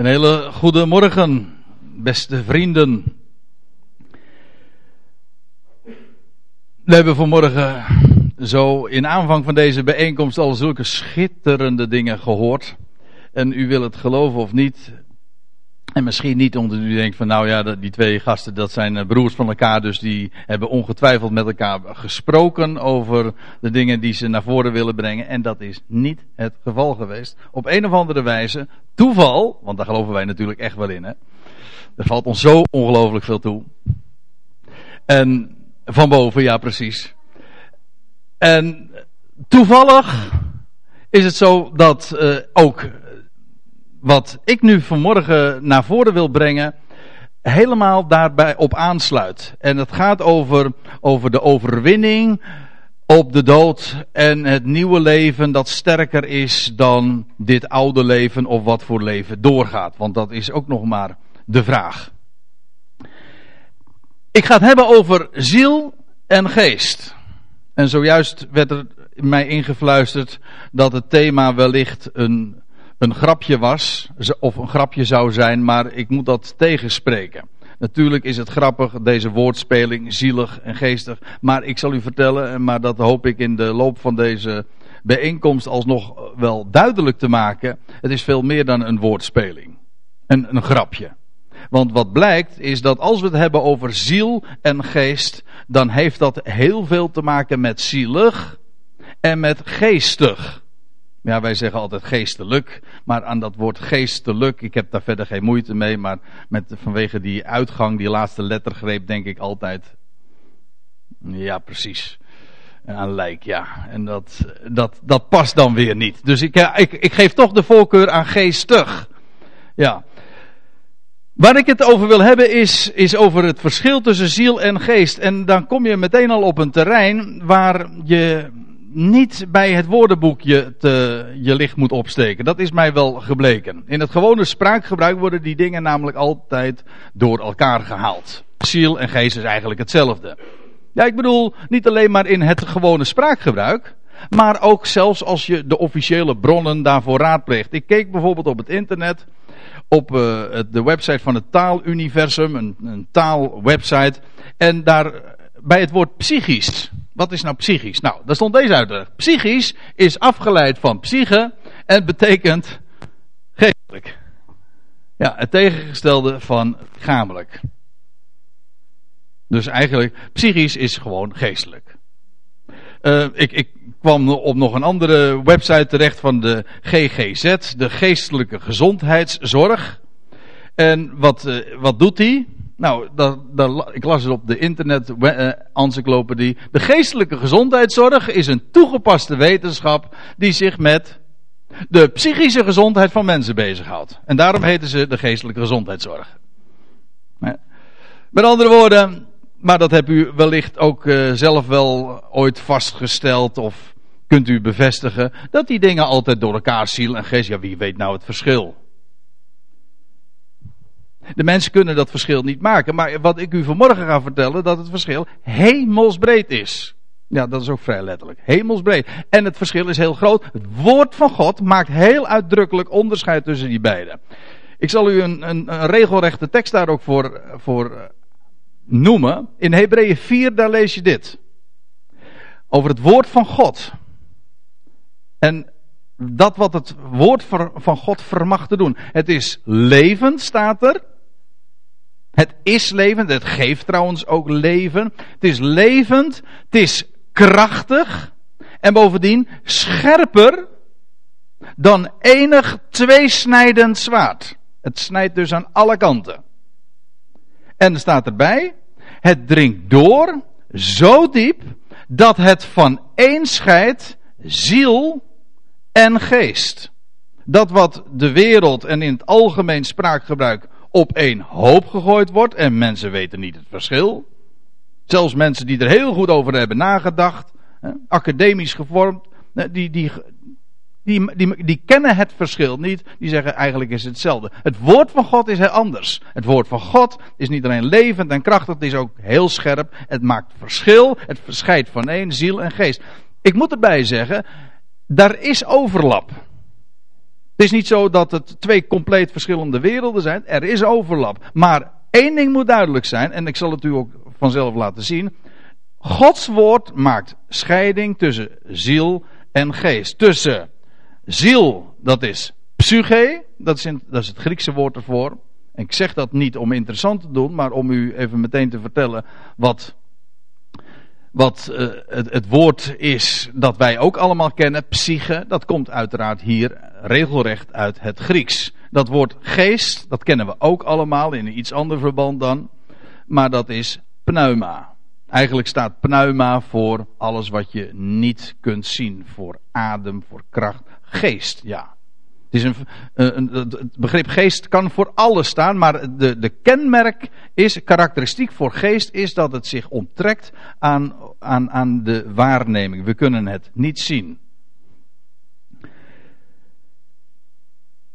Een hele goede morgen, beste vrienden. We hebben vanmorgen zo in aanvang van deze bijeenkomst al zulke schitterende dingen gehoord. En u wil het geloven of niet. En misschien niet omdat u denkt van nou ja, die twee gasten dat zijn eh, broers van elkaar. Dus die hebben ongetwijfeld met elkaar gesproken over de dingen die ze naar voren willen brengen. En dat is niet het geval geweest. Op een of andere wijze, toeval, want daar geloven wij natuurlijk echt wel in. Hè? Er valt ons zo ongelooflijk veel toe. En van boven, ja precies. En toevallig is het zo dat uh, ook wat ik nu vanmorgen naar voren wil brengen, helemaal daarbij op aansluit. En het gaat over, over de overwinning op de dood en het nieuwe leven dat sterker is dan dit oude leven of wat voor leven doorgaat. Want dat is ook nog maar de vraag. Ik ga het hebben over ziel en geest. En zojuist werd er mij ingefluisterd dat het thema wellicht een een grapje was, of een grapje zou zijn, maar ik moet dat tegenspreken. Natuurlijk is het grappig, deze woordspeling, zielig en geestig. Maar ik zal u vertellen, maar dat hoop ik in de loop van deze bijeenkomst alsnog wel duidelijk te maken. Het is veel meer dan een woordspeling. Een, een grapje. Want wat blijkt is dat als we het hebben over ziel en geest, dan heeft dat heel veel te maken met zielig en met geestig. Ja, wij zeggen altijd geestelijk, maar aan dat woord geestelijk, ik heb daar verder geen moeite mee, maar met, vanwege die uitgang, die laatste lettergreep, denk ik altijd, ja precies, aan lijk, ja. En dat, dat, dat past dan weer niet. Dus ik, ik, ik geef toch de voorkeur aan geestig. Ja. Waar ik het over wil hebben is, is over het verschil tussen ziel en geest. En dan kom je meteen al op een terrein waar je niet bij het woordenboekje te, je licht moet opsteken. Dat is mij wel gebleken. In het gewone spraakgebruik worden die dingen namelijk altijd door elkaar gehaald. Ziel en geest is eigenlijk hetzelfde. Ja, ik bedoel, niet alleen maar in het gewone spraakgebruik, maar ook zelfs als je de officiële bronnen daarvoor raadpleegt. Ik keek bijvoorbeeld op het internet, op uh, de website van het Taaluniversum, een, een taalwebsite, en daar bij het woord psychisch wat is nou psychisch? Nou, daar stond deze uit. Psychisch is afgeleid van psyche en betekent geestelijk. Ja, het tegengestelde van gamelijk. Dus eigenlijk, psychisch is gewoon geestelijk. Uh, ik, ik kwam op nog een andere website terecht van de GGZ, de Geestelijke Gezondheidszorg. En wat, uh, wat doet die? Nou, dat, dat, ik las het op de internet uh, encyclopedie. De geestelijke gezondheidszorg is een toegepaste wetenschap die zich met de psychische gezondheid van mensen bezighoudt. En daarom heten ze de geestelijke gezondheidszorg. Met andere woorden, maar dat hebt u wellicht ook uh, zelf wel ooit vastgesteld of kunt u bevestigen, dat die dingen altijd door elkaar ziel en geest, ja wie weet nou het verschil. De mensen kunnen dat verschil niet maken. Maar wat ik u vanmorgen ga vertellen, dat het verschil hemelsbreed is. Ja, dat is ook vrij letterlijk. Hemelsbreed. En het verschil is heel groot. Het woord van God maakt heel uitdrukkelijk onderscheid tussen die beiden. Ik zal u een, een, een regelrechte tekst daar ook voor, voor eh, noemen. In Hebreeën 4, daar lees je dit. Over het woord van God. En dat wat het woord van God vermag te doen. Het is levend, staat er. Het is levend, het geeft trouwens ook leven. Het is levend, het is krachtig en bovendien scherper dan enig tweesnijdend zwaard. Het snijdt dus aan alle kanten. En er staat erbij, het dringt door zo diep dat het van één scheidt ziel en geest. Dat wat de wereld en in het algemeen spraakgebruik op één hoop gegooid wordt en mensen weten niet het verschil. Zelfs mensen die er heel goed over hebben nagedacht, academisch gevormd, die, die, die, die, die kennen het verschil niet. Die zeggen eigenlijk is het hetzelfde. Het woord van God is heel anders. Het woord van God is niet alleen levend en krachtig, het is ook heel scherp. Het maakt verschil. Het verscheidt van één ziel en geest. Ik moet erbij zeggen, daar is overlap. Het is niet zo dat het twee compleet verschillende werelden zijn. Er is overlap. Maar één ding moet duidelijk zijn, en ik zal het u ook vanzelf laten zien. Gods woord maakt scheiding tussen ziel en geest. Tussen ziel, dat is psyche, dat is, dat is het Griekse woord ervoor. Ik zeg dat niet om interessant te doen, maar om u even meteen te vertellen wat, wat uh, het, het, woord is dat wij ook allemaal kennen, psyche. Dat komt uiteraard hier regelrecht uit het Grieks. Dat woord geest, dat kennen we ook allemaal in een iets ander verband dan. Maar dat is pneuma. Eigenlijk staat pneuma voor alles wat je niet kunt zien. Voor adem, voor kracht. Geest, ja. Het, is een, een, het begrip geest kan voor alles staan, maar de, de kenmerk is, karakteristiek voor geest is dat het zich onttrekt aan, aan, aan de waarneming. We kunnen het niet zien.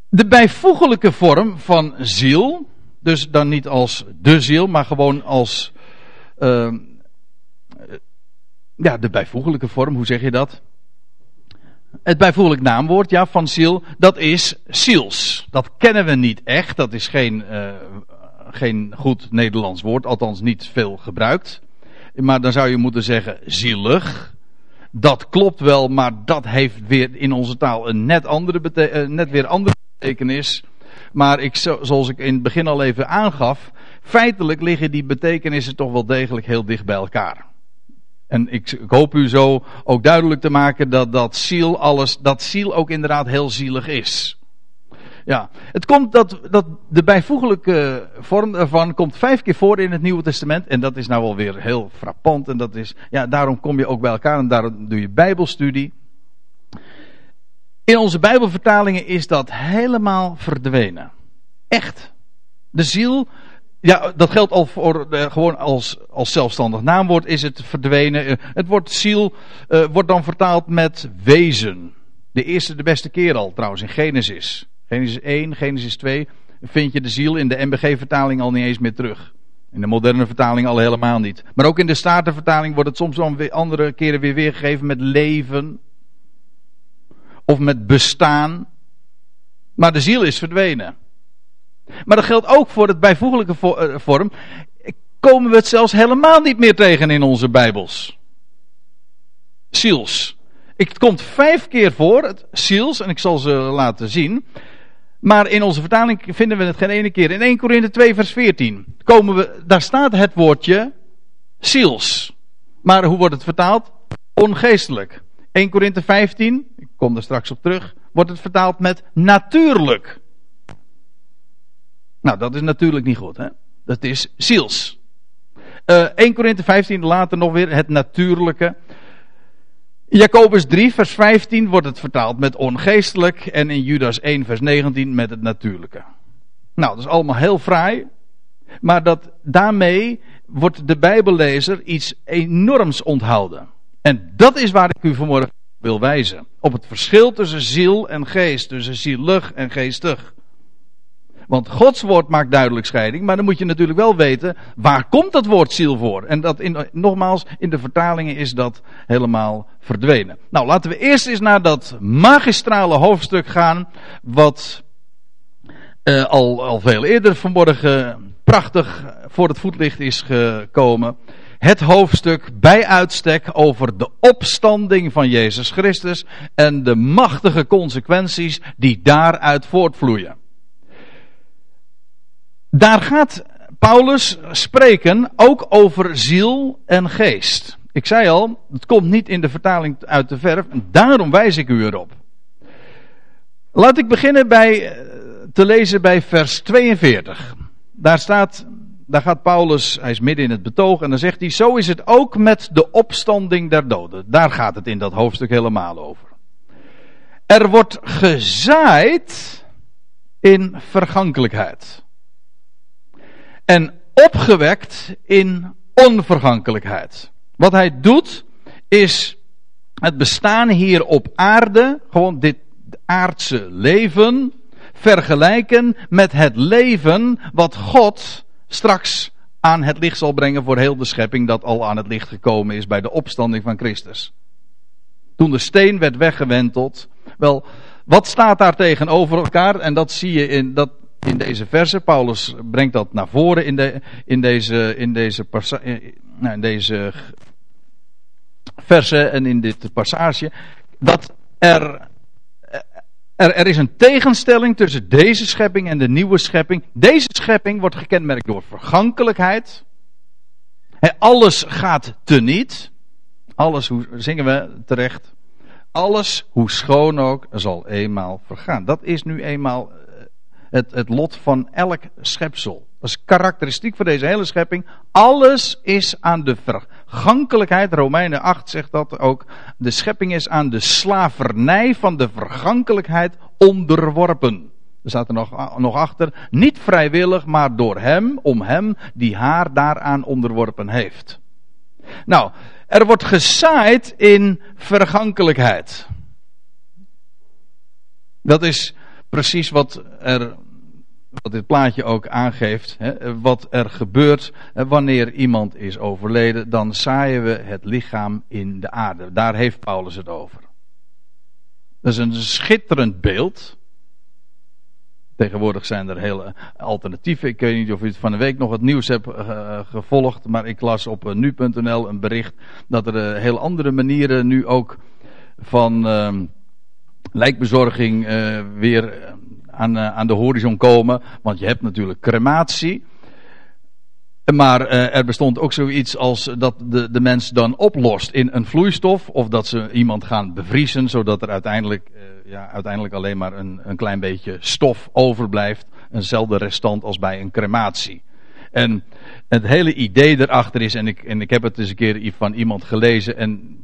De bijvoeglijke vorm van ziel, dus dan niet als de ziel, maar gewoon als. Uh, ja, de bijvoeglijke vorm, hoe zeg je dat? Het bijvoeglijk naamwoord ja, van ziel, dat is ziels. Dat kennen we niet echt, dat is geen, uh, geen goed Nederlands woord, althans niet veel gebruikt. Maar dan zou je moeten zeggen zielig. Dat klopt wel, maar dat heeft weer in onze taal een net, andere uh, net weer andere betekenis. Maar ik, zoals ik in het begin al even aangaf, feitelijk liggen die betekenissen toch wel degelijk heel dicht bij elkaar. En ik, ik, hoop u zo ook duidelijk te maken dat dat ziel alles, dat ziel ook inderdaad heel zielig is. Ja, het komt dat, dat de bijvoeglijke vorm daarvan komt vijf keer voor in het Nieuwe Testament. En dat is nou alweer heel frappant. En dat is, ja, daarom kom je ook bij elkaar en daarom doe je Bijbelstudie. In onze Bijbelvertalingen is dat helemaal verdwenen. Echt. De ziel, ja, dat geldt al voor gewoon als, als zelfstandig naamwoord is het verdwenen. Uh, het woord ziel uh, wordt dan vertaald met wezen. De eerste, de beste keer al trouwens in Genesis. Genesis 1, Genesis 2 vind je de ziel in de MBG-vertaling al niet eens meer terug. In de moderne vertaling al helemaal niet. Maar ook in de Statenvertaling wordt het soms dan andere keren weer weergegeven met leven. Of met bestaan. Maar de ziel is verdwenen. Maar dat geldt ook voor het bijvoeglijke eh, vorm. Komen we het zelfs helemaal niet meer tegen in onze Bijbels. Ziels. Het komt vijf keer voor, het ziels, en ik zal ze laten zien. Maar in onze vertaling vinden we het geen ene keer. In 1 Korinthe 2 vers 14 komen we, daar staat het woordje ziels. Maar hoe wordt het vertaald? Ongeestelijk. 1 Korinthe 15, ik kom er straks op terug, wordt het vertaald met natuurlijk. Nou, dat is natuurlijk niet goed, hè? Dat is ziels. Uh, eh, 1 Korinthe 15, later nog weer het natuurlijke. Jacobus 3, vers 15 wordt het vertaald met ongeestelijk. En in Judas 1, vers 19 met het natuurlijke. Nou, dat is allemaal heel fraai. Maar dat, daarmee wordt de Bijbellezer iets enorms onthouden. En dat is waar ik u vanmorgen wil wijzen. Op het verschil tussen ziel en geest. Tussen zielig en geestig. Want Gods woord maakt duidelijk scheiding, maar dan moet je natuurlijk wel weten, waar komt dat woord ziel voor? En dat in, nogmaals, in de vertalingen is dat helemaal verdwenen. Nou, laten we eerst eens naar dat magistrale hoofdstuk gaan, wat uh, al, al veel eerder vanmorgen prachtig voor het voetlicht is gekomen. Het hoofdstuk bij uitstek over de opstanding van Jezus Christus en de machtige consequenties die daaruit voortvloeien. Daar gaat Paulus spreken ook over ziel en geest. Ik zei al, het komt niet in de vertaling uit de verf en daarom wijs ik u erop. Laat ik beginnen bij, eh, te lezen bij vers 42. Daar staat, daar gaat Paulus, hij is midden in het betoog en dan zegt hij, zo is het ook met de opstanding der doden. Daar gaat het in dat hoofdstuk helemaal over. Er wordt gezaaid in vergankelijkheid en opgewekt in onvergankelijkheid. Wat hij doet is het bestaan hier op aarde, gewoon dit aardse leven, vergelijken met het leven wat God straks aan het licht zal brengen voor heel de schepping dat al aan het licht gekomen is bij de opstanding van Christus. Toen de steen werd weggewenteld, wel, Wat staat daar tegenover elkaar? En dat zie je in, dat, in deze verse. Paulus brengt dat naar voren in, de, in deze, in deze, nou, in deze verse en in dit passage. Dat er, er, er is een tegenstelling tussen deze schepping en de nieuwe schepping. Deze schepping wordt gekenmerkt door vergankelijkheid. alles gaat teniet. Alles, hoe zingen we terecht? Alles, hoe schoon ook, zal eenmaal vergaan. Dat is nu eenmaal eh, het, het lot van elk schepsel. Dat is karakteristiek voor deze hele schepping. Alles is aan de vergankelijkheid. Romeinen 8 zegt dat ook. De schepping is aan de slavernij van de vergankelijkheid onderworpen. Er staat er nog, nog achter. Niet vrijwillig, maar door hem, om hem die haar daaraan onderworpen heeft. Nou, er wordt gezaaid in vergankelijkheid. Dat is precies wat, er, wat dit plaatje ook aangeeft. Hè, wat er gebeurt wanneer iemand is overleden. Dan zaaien we het lichaam in de aarde. Daar heeft Paulus het over. Dat is een schitterend beeld. Tegenwoordig zijn er hele alternatieven. Ik weet niet of u het van de week nog het nieuws hebt uh, gevolgd. Maar ik las op uh, nu.nl een bericht dat er uh, heel andere manieren nu ook van ehm, lijkbezorging weer aan, aan de horizon komen. Want je hebt natuurlijk crematie. Maar er bestond ook zoiets als dat de, de mens dan oplost in een vloeistof. Of dat ze iemand gaan bevriezen, zodat er uiteindelijk ja, uiteindelijk alleen maar een, een klein beetje stof overblijft. Eenzelfde restant als bij een crematie. En het hele idee erachter is, en ik, en ik heb het eens een keer van iemand gelezen, en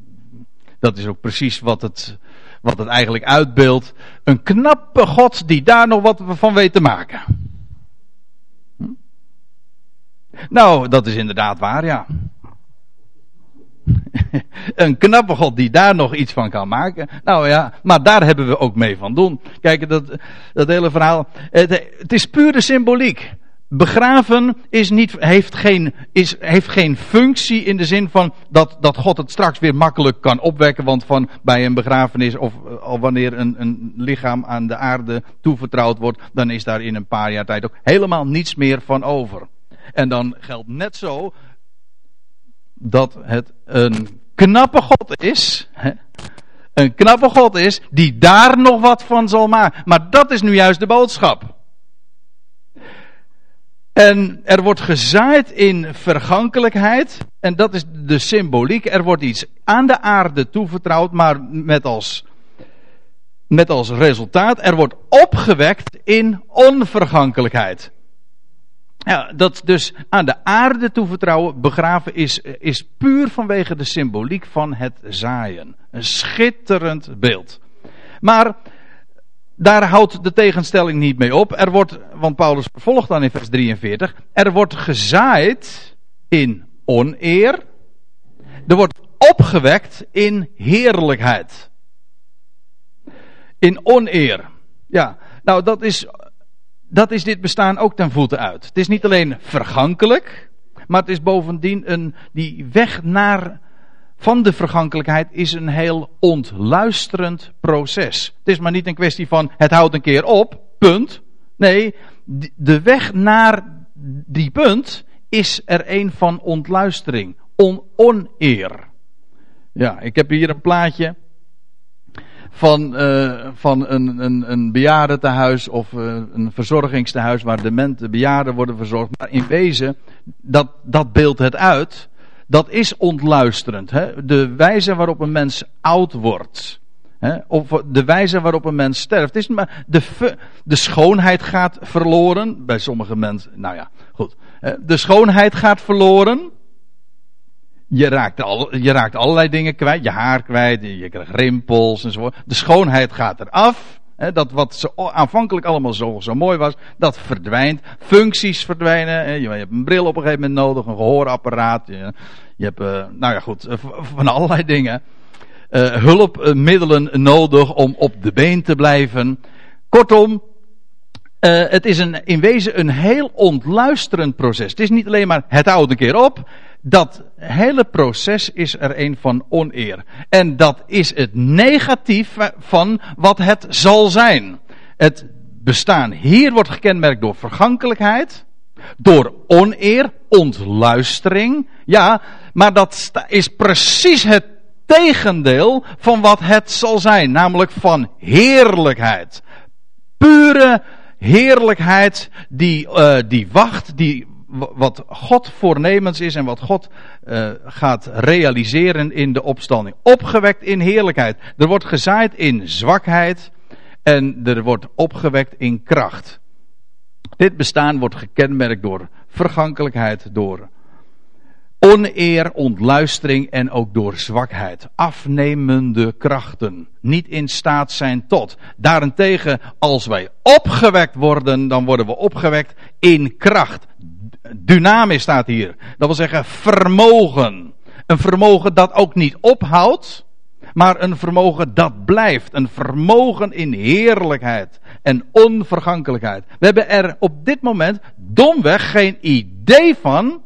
dat is ook precies wat het, wat het eigenlijk uitbeeldt. Een knappe God die daar nog wat van weet te maken. Hm? Nou, dat is inderdaad waar, ja. een knappe God die daar nog iets van kan maken. Nou ja, maar daar hebben we ook mee van doen. Kijk, dat, dat hele verhaal. Het, het is pure symboliek. Begraven is niet, heeft, geen, is, heeft geen functie in de zin van dat, dat God het straks weer makkelijk kan opwekken. Want van bij een begrafenis of al wanneer een, een lichaam aan de aarde toevertrouwd wordt, dan is daar in een paar jaar tijd ook helemaal niets meer van over. En dan geldt net zo dat het een knappe God is. Hè? Een knappe God is die daar nog wat van zal maken. Maar dat is nu juist de boodschap. En er wordt gezaaid in vergankelijkheid. En dat is de symboliek. Er wordt iets aan de aarde toevertrouwd, maar met als, met als resultaat, er wordt opgewekt in onvergankelijkheid. Ja, dat dus aan de aarde toevertrouwen, begraven, is, is puur vanwege de symboliek van het zaaien. Een schitterend beeld. Maar daar houdt de tegenstelling niet mee op. Er wordt, want Paulus vervolgt dan in vers 43, er wordt gezaaid in oneer. Er wordt opgewekt in heerlijkheid. In oneer. Ja, nou dat is dat is dit bestaan ook ten voeten uit. Het is niet alleen vergankelijk, maar het is bovendien een, die weg naar, van de vergankelijkheid is een heel ontluisterend proces. Het is maar niet een kwestie van het houdt een keer op, punt. Nee, de weg naar die punt is er een van ontluistering, on oneer. Ja, ik heb hier een plaatje van, uh, van een, een, een bejaardentehuis of uh, een verzorgingstehuis waar demente bejaarden worden verzorgd. Maar in wezen, dat, dat beeldt het uit. Dat is ontluisterend. Hè? De wijze waarop een mens oud wordt. Hè? Of de wijze waarop een mens sterft. Is maar de, de schoonheid gaat verloren. Bij sommige mensen, nou ja, goed. De schoonheid gaat verloren. Je raakt, al, je raakt allerlei dingen kwijt. Je haar kwijt, je krijgt rimpels enzovoort. De schoonheid gaat eraf. Dat wat zo, aanvankelijk allemaal zo, zo mooi was, dat verdwijnt. Functies verdwijnen. Je, hebt een bril op een gegeven moment nodig, een gehoorapparaat. Je, hebt, uh, nou ja goed, uh, van allerlei dingen. Uh, hulpmiddelen nodig om op de been te blijven. Kortom, Uh, het is een, in wezen een heel ontluisterend proces. Het is niet alleen maar het oude keer op. Dat hele proces is er een van oneer. En dat is het negatief van wat het zal zijn. Het bestaan hier wordt gekenmerkt door vergankelijkheid, door oneer, ontluistering. Ja, maar dat is precies het tegendeel van wat het zal zijn, namelijk van heerlijkheid. Pure heerlijkheid die, uh, die wacht, die, wat God voornemens is en wat God uh, gaat realiseren in de opstanding. Opgewekt in heerlijkheid. Er wordt gezaaid in zwakheid en er wordt opgewekt in kracht. Dit bestaan wordt gekenmerkt door vergankelijkheid, door oneer, ontluistering en ook door zwakheid. Afnemende krachten. Niet in staat zijn tot. Daarentegen, als wij opgewekt worden, dan worden we opgewekt in kracht. Dynamisch staat hier. Dat wil zeggen vermogen. Een vermogen dat ook niet ophoudt, maar een vermogen dat blijft. Een vermogen in heerlijkheid en onvergankelijkheid. We hebben er op dit moment domweg geen idee van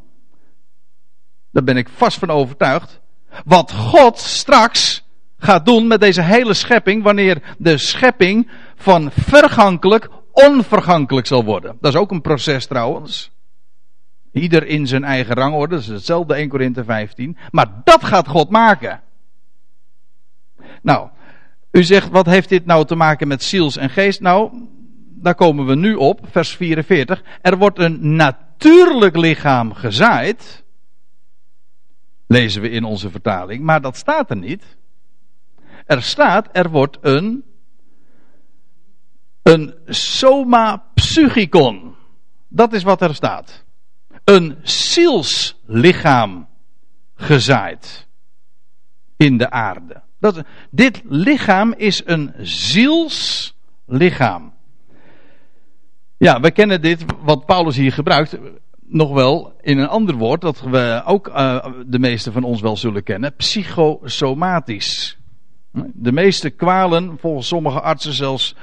daar ben ik vast van overtuigd. Wat God straks gaat doen met deze hele schepping, wanneer de schepping van vergankelijk onvergankelijk zal worden. Dat is ook een proces trouwens. Ieder in zijn eigen rangorde, dat is hetzelfde 1 Korinthe 15. Maar dat gaat God maken. Nou, u zegt, wat heeft dit nou te maken met ziels en geest? Nou, daar komen we nu op, vers 44. Er wordt een natuurlijk lichaam gezaaid lezen we in onze vertaling, maar dat staat er niet. Er staat, er wordt een, een soma psychikon. Dat is wat er staat. Een zielslichaam gezaaid in de aarde. Dat, dit lichaam is een zielslichaam. Ja, we kennen dit, wat Paulus hier gebruikt nog wel in een ander woord dat we ook uh, de meeste van ons wel zullen kennen: psychosomatisch. De meeste kwalen, volgens sommige artsen zelfs 99%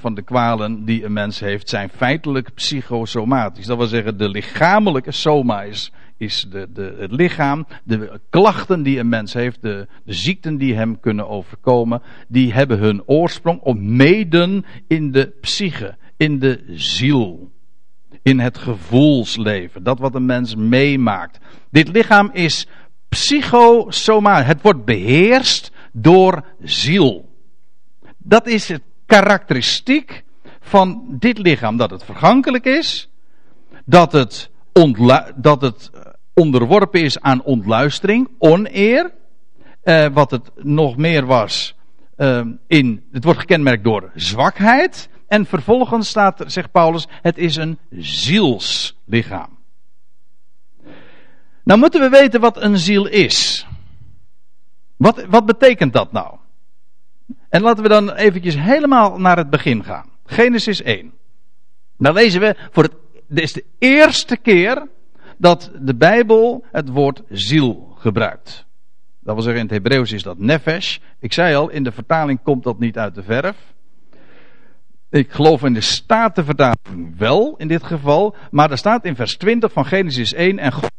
van de kwalen die een mens heeft, zijn feitelijk psychosomatisch. Dat wil zeggen, de lichamelijke soma is, is de, de, het lichaam. De klachten die een mens heeft, de, de ziekten die hem kunnen overkomen, die hebben hun oorsprong of meden in de psyche, in de ziel in het gevoelsleven. Dat wat een mens meemaakt. Dit lichaam is psychosoma. Het wordt beheerst door ziel. Dat is het karakteristiek van dit lichaam. Dat het vergankelijk is. Dat het, dat het onderworpen is aan ontluistering, oneer. Eh, wat het nog meer was. Uh, in, het wordt gekenmerkt door zwakheid. En vervolgens staat, zegt Paulus, het is een zielslichaam. Nou moeten we weten wat een ziel is. Wat, wat betekent dat nou? En laten we dan eventjes helemaal naar het begin gaan. Genesis 1. Dan lezen we voor het, dit is de eerste keer dat de Bijbel het woord ziel gebruikt. Dat wil zeggen in het Hebreeuws is dat nefesh. Ik zei al, in de vertaling komt dat niet uit de verf. Ik geloof in de Statenvertaling wel in dit geval. Maar er staat in vers 20 van Genesis 1 en God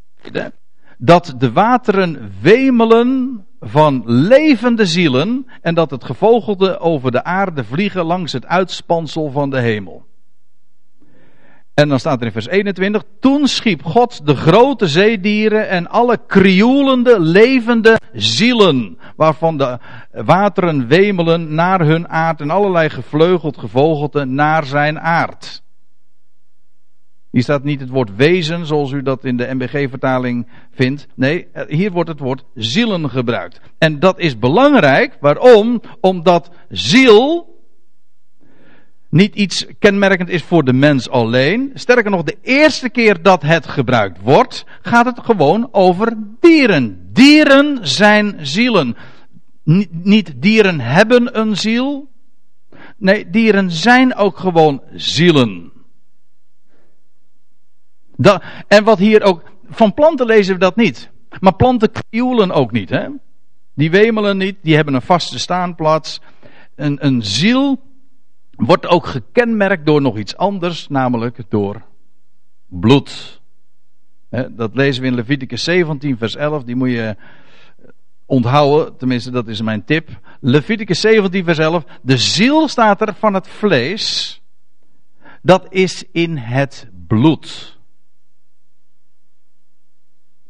dat de wateren wemelen van levende zielen en dat het gevogelde over de aarde vliegen langs het uitspansel van de hemel. En dan staat er in vers 21, toen schiep God de grote zeedieren en alle krioelende, levende zielen, waarvan de wateren wemelen naar hun aard en allerlei gevleugeld gevogelte naar zijn aard. Hier staat niet het woord wezen, zoals u dat in de MBG-vertaling vindt. Nee, hier wordt het woord zielen gebruikt. En dat is belangrijk. Waarom? Omdat ziel niet iets kenmerkend is voor de mens alleen. Sterker nog, de eerste keer dat het gebruikt wordt, gaat het gewoon over dieren. Dieren zijn zielen. niet dieren hebben een ziel. Nee, dieren zijn ook gewoon zielen. En wat hier ook. Van planten lezen we dat niet. Maar planten krioelen ook niet. Hè? Die wemelen niet, die hebben een vaste staanplaats. Een, een ziel wordt ook gekenmerkt door nog iets anders, namelijk door bloed. Dat lezen we in Leviticus 17, vers 11. Die moet je onthouden, tenminste dat is mijn tip. Leviticus 17, vers 11. De ziel staat er van het vlees. Dat is in het bloed.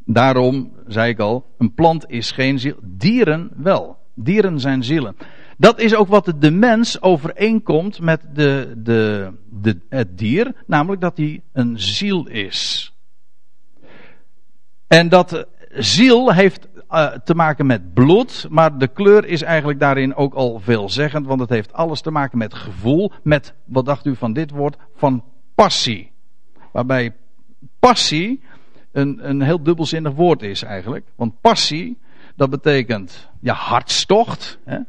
Daarom, zei ik al, een plant is geen ziel. Dieren wel. Dieren zijn zielen. Dat is ook wat de mens overeenkomt met de, de, de, het dier, namelijk dat hij een ziel is. En dat ziel heeft uh, te maken met bloed, maar de kleur is eigenlijk daarin ook al veelzeggend, want het heeft alles te maken met gevoel, met, wat dacht u van dit woord, van passie. Waarbij passie een, een heel dubbelzinnig woord is eigenlijk. Want passie, dat betekent ja, hartstocht. Hè?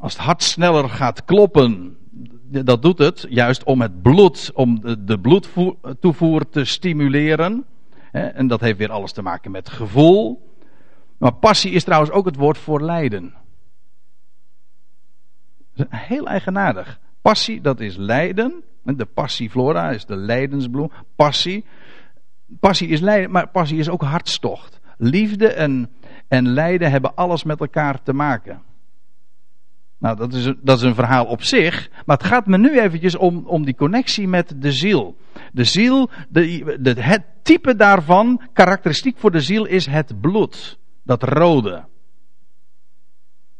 Als het hart sneller gaat kloppen, dat doet het juist om het bloed, om de bloedtoevoer te stimuleren. En dat heeft weer alles te maken met gevoel. Maar passie is trouwens ook het woord voor lijden. Heel eigenaardig. Passie, dat is lijden. De passiflora is de lijdensbloem. Passie. Passie is lijden, maar passie is ook hartstocht. Liefde en, en lijden hebben alles met elkaar te maken. Nou, dat is, dat is een verhaal op zich. Maar het gaat me nu eventjes om, om die connectie met de ziel. De ziel, de, het type daarvan, karakteristiek voor de ziel, is het bloed. Dat rode.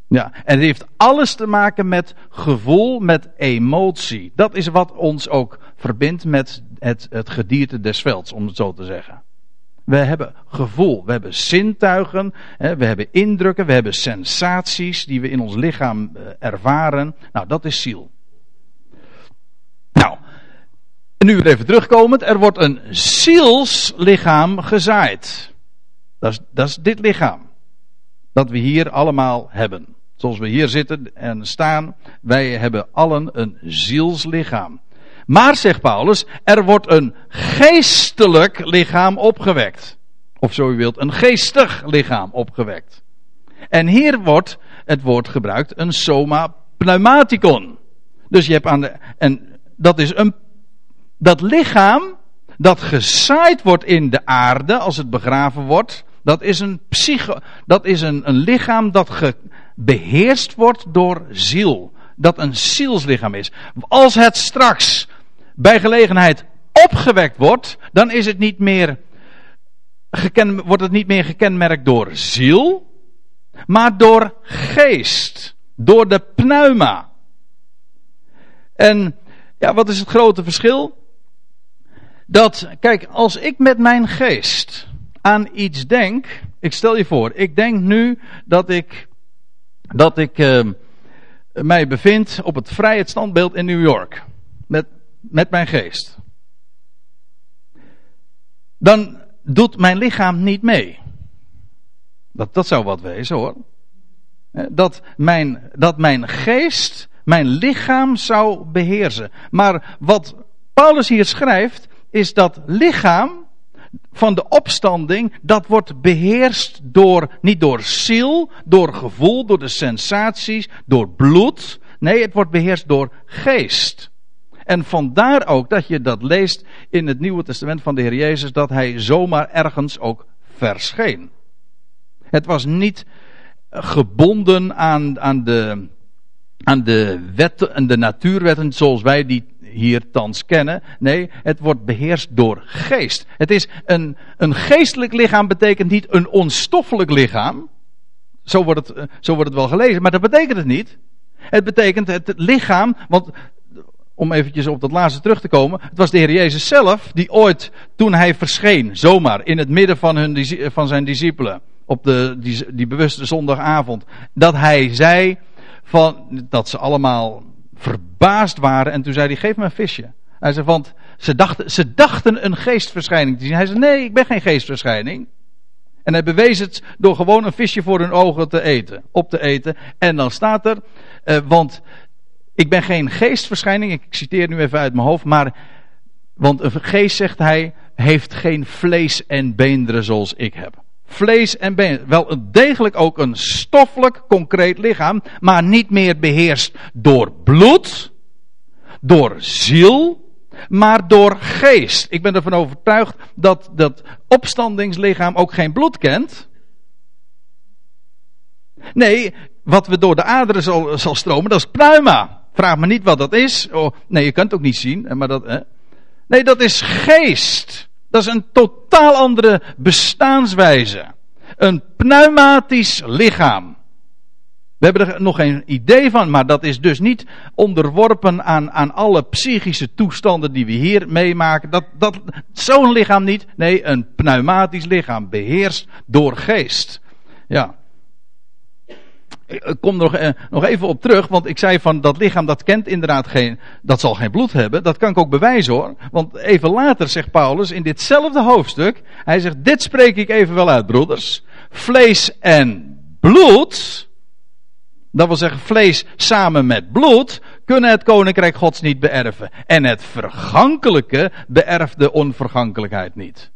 Ja, en het heeft alles te maken met gevoel, met emotie. Dat is wat ons ook verbindt met het, het gedierte des velds, om het zo te zeggen. We hebben gevoel, we hebben zintuigen, we hebben indrukken, we hebben sensaties die we in ons lichaam eh, ervaren. Nou, dat is ziel. Nou, nu weer even terugkomend, er wordt een zielslichaam gezaaid. Dat is, dat is dit lichaam. Dat we hier allemaal hebben. Zoals we hier zitten en staan, wij hebben allen een zielslichaam. Maar, zegt Paulus, er wordt een geestelijk lichaam opgewekt. Of zo u wilt, een geestig lichaam opgewekt. En hier wordt het woord gebruikt, een soma pneumaticon. Dus je hebt aan de, en dat is een, dat lichaam dat gezaaid wordt in de aarde als het begraven wordt, dat is een psycho, dat is een, een lichaam dat ge, beheerst wordt door ziel. Dat een zielslichaam is. Als het straks bij gelegenheid opgewekt wordt, dan is het niet meer geken, wordt het niet meer gekenmerkt door ziel, maar door geest, door de pneuma. En ja, wat is het grote verschil? Dat, kijk, als ik met mijn geest aan iets denk, ik stel je voor, ik denk nu dat ik, dat ik uh, mij bevind op het vrije standbeeld in New York. Met met mijn geest. Dan doet mijn lichaam niet mee. Dat, dat zou wat wezen hoor. Dat mijn, dat mijn geest mijn lichaam zou beheersen. Maar wat Paulus hier schrijft, is dat lichaam van de opstanding, dat wordt beheerst door, niet door ziel, door gevoel, door de sensaties, door bloed. Nee, het wordt beheerst door geest. En vandaar ook dat je dat leest in het Nieuwe Testament van de Heer Jezus, dat hij zomaar ergens ook verscheen. Het was niet gebonden aan, aan, de, aan de wetten en de natuurwetten zoals wij die hier thans kennen. Nee, het wordt beheerst door geest. Het is een, een geestelijk lichaam betekent niet een onstoffelijk lichaam. Zo wordt, het, zo wordt het wel gelezen, maar dat betekent het niet. Het betekent het lichaam, want om eventjes op dat laatste terug te komen. Het was de Heer Jezus zelf die ooit, toen hij verscheen, zomaar in het midden van, hun, van zijn discipelen, op de, die, die bewuste zondagavond, dat hij zei van, dat ze allemaal verbaasd waren. En toen zei hij, geef me een visje. Hij zei, want ze dachten, ze dachten een geestverschijning te zien. Hij zei, nee, ik ben geen geestverschijning. En hij bewees het door gewoon een visje voor hun ogen te eten, op te eten. En dan staat er, uh, want ik ben geen geestverschijning, ik citeer nu even uit mijn hoofd, maar, want een geest, zegt hij, heeft geen vlees en beenderen zoals ik heb. vlees en been. Wel degelijk ook een stoffelijk, concreet lichaam, maar niet meer beheerst door bloed, door ziel, maar door geest. Ik ben ervan overtuigd dat dat opstandingslichaam ook geen bloed kent. Nee, wat we door de aderen zal, zal stromen, dat is pneuma. Vraag me niet wat dat is. Oh, nee, je kunt het ook niet zien. Maar dat, hè? Nee, dat is geest. Dat is een totaal andere bestaanswijze. Een pneumatisch lichaam. We hebben er nog geen idee van, maar dat is dus niet onderworpen aan, aan alle psychische toestanden die we hier meemaken. Dat, dat, Zo'n lichaam niet. Nee, een pneumatisch lichaam, beheerst door geest. Ja. Ik kom er nog, eh, nog even op terug, want ik zei van dat lichaam dat kent inderdaad geen, dat zal geen bloed hebben. Dat kan ik ook bewijzen hoor. Want even later zegt Paulus in ditzelfde hoofdstuk, hij zegt dit spreek ik even wel uit broeders. Vlees en bloed, dat wil zeggen vlees samen met bloed, kunnen het koninkrijk gods niet beërven. En het vergankelijke beërft de onvergankelijkheid niet.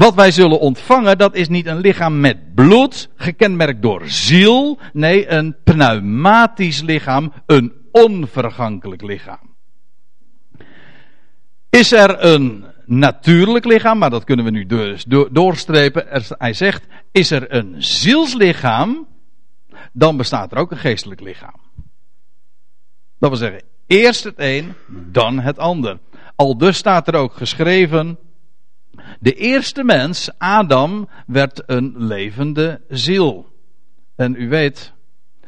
Wat wij zullen ontvangen, dat is niet een lichaam met bloed, gekenmerkt door ziel. Nee, een pneumatisch lichaam, een onvergankelijk lichaam. Is er een natuurlijk lichaam, maar dat kunnen we nu dus doorstrepen. hij zegt, is er een zielslichaam, dan bestaat er ook een geestelijk lichaam. Dat wil zeggen, eerst het een, dan het ander. Al dus staat er ook geschreven, de eerste mens, Adam, werd een levende ziel. En u weet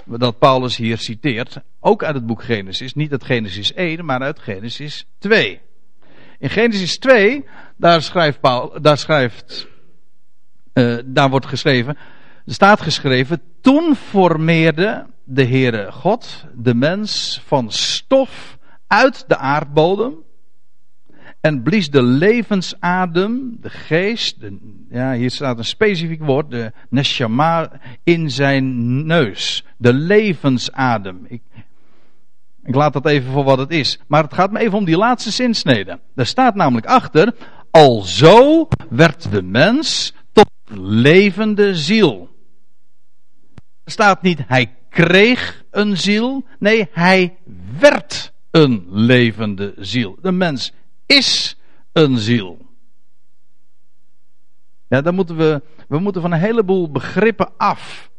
dat Paulus hier citeert, ook uit het boek Genesis, niet uit Genesis 1, maar uit Genesis 2. In Genesis 2, daar schrijft, Paul, daar, schrijft uh, daar wordt geschreven, staat geschreven, toen formeerde de Heere God de mens van stof uit de aardbodem en blies de levensadem, de geest, de, ja, hier staat een specifiek woord, de neshama, in zijn neus. De levensadem. Ik, ik laat dat even voor wat het is. Maar het gaat me even om die laatste zinsnede. Er staat namelijk achter, alzo werd de mens tot levende ziel. Er staat niet, hij kreeg een ziel. Nee, hij werd een levende ziel. De mens is een ziel. Ja, dan moeten we, we moeten van een heleboel begrippen af.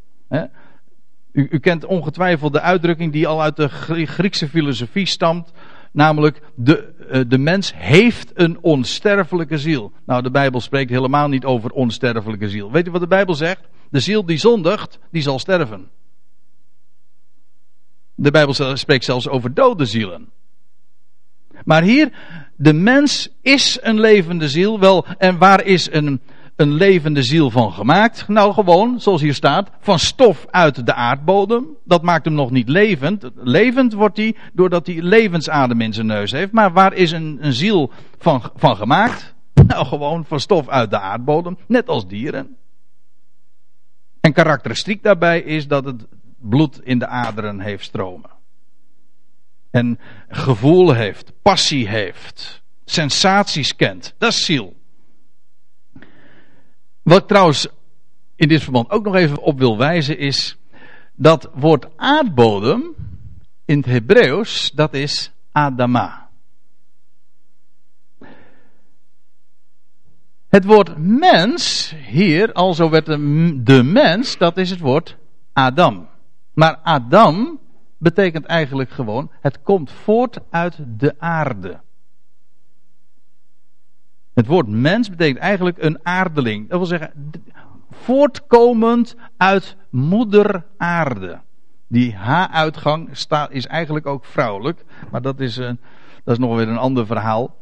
U, u, kent ongetwijfeld de uitdrukking die al uit de Griekse filosofie stamt. Namelijk, de, eh, de mens heeft een onsterfelijke ziel. Nou, de Bijbel spreekt helemaal niet over onsterfelijke ziel. Weet u wat de Bijbel zegt? De ziel die zondigt, die zal sterven. De Bijbel spreekt zelfs over dode zielen. Maar hier, de mens is een levende ziel. Wel, en waar is een, een levende ziel van gemaakt? Nou, gewoon, zoals hier staat, van stof uit de aardbodem. Dat maakt hem nog niet levend. Levend wordt hij doordat hij levensadem in zijn neus heeft. Maar waar is een, een ziel van, van gemaakt? Nou, gewoon van stof uit de aardbodem, net als dieren. En karakteristiek daarbij is dat het bloed in de aderen heeft stromen en gevoel heeft, passie heeft, sensaties kent. Dat is ziel. Wat ik trouwens in dit verband ook nog even op wil wijzen is dat woord aardbodem in het Hebreeuws, dat is Adama. Het woord mens, hier, alzo werd de, de mens, dat is het woord Adam. Maar Adam betekent eigenlijk gewoon, het komt voort uit de aarde. Het woord mens betekent eigenlijk een aardeling. Dat wil zeggen, voortkomend uit moeder aarde. Die H-uitgang is eigenlijk ook vrouwelijk, maar dat is, een, dat is nog weer een ander verhaal.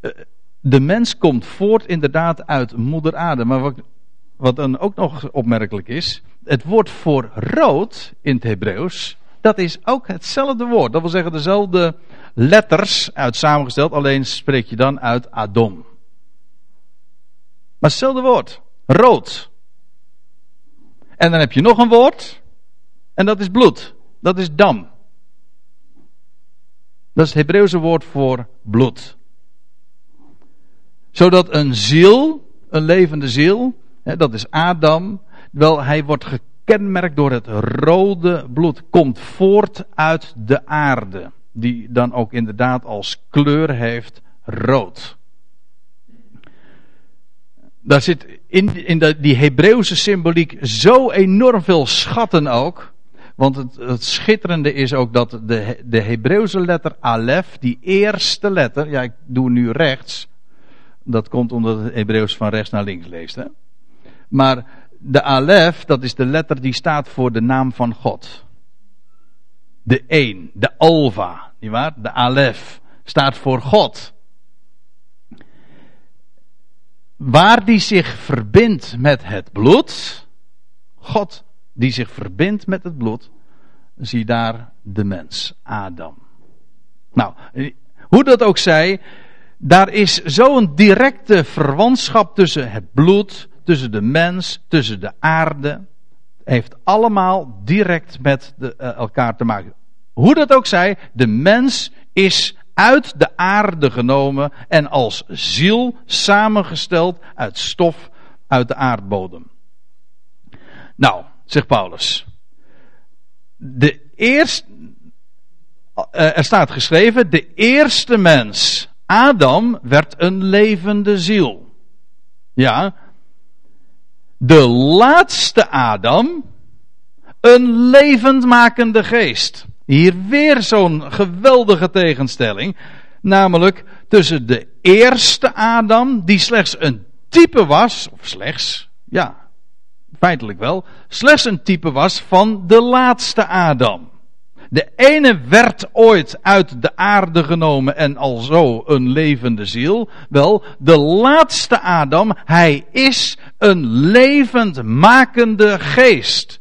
Eh, de mens komt voort inderdaad uit moeder aarde. Maar wat, wat dan ook nog opmerkelijk is, het woord voor rood in het Hebreeuws dat is ook hetzelfde woord. Dat wil zeggen dezelfde letters uit samengesteld, alleen spreek je dan uit Adom. Maar hetzelfde woord. Rood. En dan heb je nog een woord. En dat is bloed. Dat is dam. Dat is het Hebreeuwse woord voor bloed. Zodat een ziel een levende ziel. Dat is Adam. Wel, hij wordt gekenmerkt door het rode bloed. Komt voort uit de aarde. Die dan ook inderdaad als kleur heeft rood. Daar zit in, in de, die Hebreeuwse symboliek zo enorm veel schatten ook. Want het, het, schitterende is ook dat de, de Hebreeuwse letter Alef, die eerste letter, ja ik doe nu rechts, dat komt omdat het Hebreeuws van rechts naar links leest. Hè? Maar de Alef, dat is de letter die staat voor de naam van God. De één, de Alva, nietwaar? De Alef staat voor God. Waar die zich verbindt met het bloed, God die zich verbindt met het bloed, zie daar de mens, Adam. Nou, hoe dat ook zij, daar is zo'n directe verwantschap tussen het bloed, tussen de mens, tussen de aarde. Heeft allemaal direct met de, uh, elkaar te maken. Hoe dat ook zij, de mens is uit de aarde genomen en als ziel samengesteld uit stof uit de aardbodem. Nou, zegt Paulus. De eerste, uh, er staat geschreven, de eerste mens, Adam, werd een levende ziel. Ja. De laatste Adam, een levendmakende geest. Hier weer zo'n geweldige tegenstelling. Namelijk tussen de eerste Adam, die slechts een type was, of slechts, ja, feitelijk wel, slechts een type was van de laatste Adam. De ene werd ooit uit de aarde genomen en alzo een levende ziel. Wel, de laatste Adam, hij is een levendmakende geest.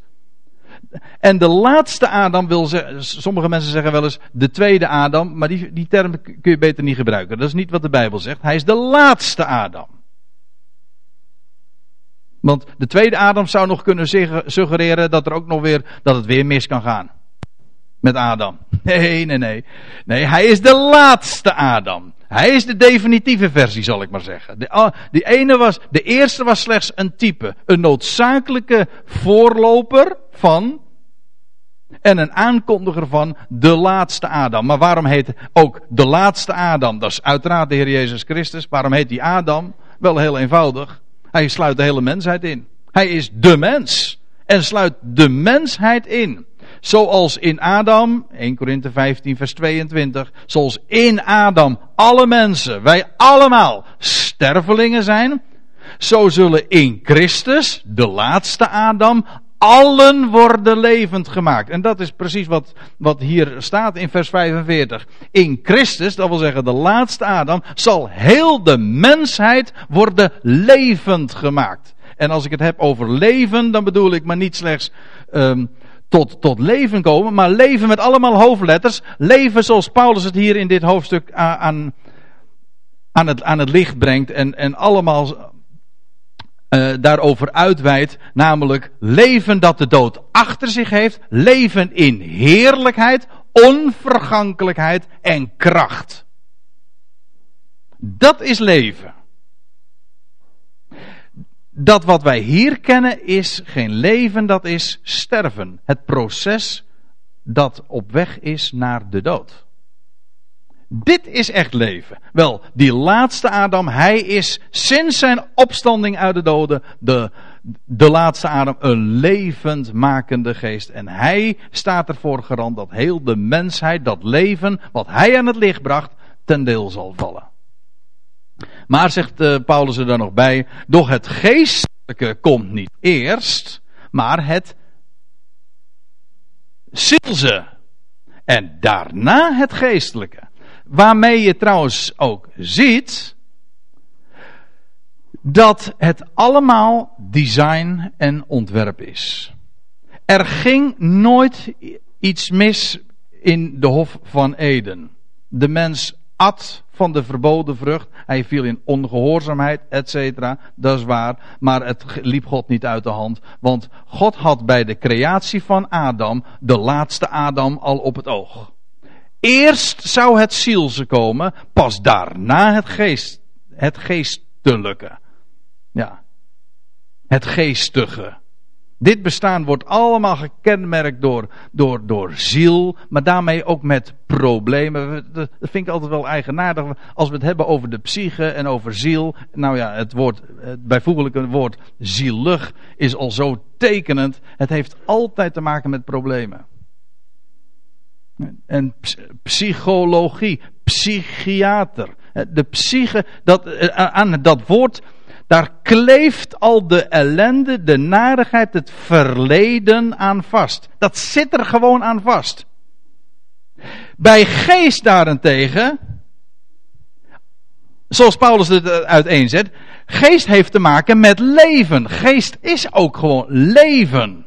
En de laatste Adam wil zeggen, sommige mensen zeggen wel eens de tweede Adam, maar die, die term kun je beter niet gebruiken. Dat is niet wat de Bijbel zegt. Hij is de laatste Adam. Want de tweede Adam zou nog kunnen suggereren dat er ook nog weer, dat het weer mis kan gaan. Met Adam. Nee, nee, nee. Nee, hij is de laatste Adam. Hij is de definitieve versie, zal ik maar zeggen. De, die ene was, de eerste was slechts een type. Een noodzakelijke voorloper van. En een aankondiger van de laatste Adam. Maar waarom heet ook de laatste Adam? Dat is uiteraard de Heer Jezus Christus. Waarom heet die Adam? Wel heel eenvoudig. Hij sluit de hele mensheid in. Hij is de mens. En sluit de mensheid in. Zoals in Adam, 1 Korinthe 15 vers 22, zoals in Adam alle mensen, wij allemaal stervelingen zijn, zo zullen in Christus, de laatste Adam, allen worden levend gemaakt. En dat is precies wat, wat hier staat in vers 45. In Christus, dat wil zeggen de laatste Adam, zal heel de mensheid worden levend gemaakt. En als ik het heb over leven, dan bedoel ik maar niet slechts um, tot, tot leven komen, maar leven met allemaal hoofdletters. Leven zoals Paulus het hier in dit hoofdstuk aan, aan, het, aan het licht brengt en, en allemaal uh, daarover uitweidt, namelijk leven dat de dood achter zich heeft, leven in heerlijkheid, onvergankelijkheid en kracht. Dat is leven. Dat wat wij hier kennen is geen leven, dat is sterven. Het proces dat op weg is naar de dood. Dit is echt leven. Wel, die laatste Adam, hij is sinds zijn opstanding uit de doden de, de laatste Adam, een levendmakende geest. En hij staat ervoor garant dat heel de mensheid, dat leven wat hij aan het licht bracht, ten deel zal vallen. Maar zegt uh, Paulus er dan nog bij, doch het geestelijke komt niet eerst, maar het zielse. En daarna het geestelijke. Waarmee je trouwens ook ziet dat het allemaal design en ontwerp is. Er ging nooit iets mis in de Hof van Eden. De mens at van de verboden vrucht. Hij viel in ongehoorzaamheid, etc. Dat is waar. Maar het liep God niet uit de hand. Want God had bij de creatie van Adam de laatste Adam al op het oog. Eerst zou het zielse komen, pas daarna het, geest, het geestelijke. Ja. Het geestige. Dit bestaan wordt allemaal gekenmerkt door, door, door ziel, maar daarmee ook met problemen. Dat vind ik altijd wel eigenaardig. Als we het hebben over de psyche en over ziel. Nou ja, het woord, het bijvoeglijke woord zielig is al zo tekenend. Het heeft altijd te maken met problemen. En psychologie, psychiater. De psyche, dat, eh, aan dat woord daar kleeft al de ellende, de narigheid, het verleden aan vast. Dat zit er gewoon aan vast. Bij geest daarentegen, zoals Paulus het uiteenzet, geest heeft te maken met leven. Geest is ook gewoon leven.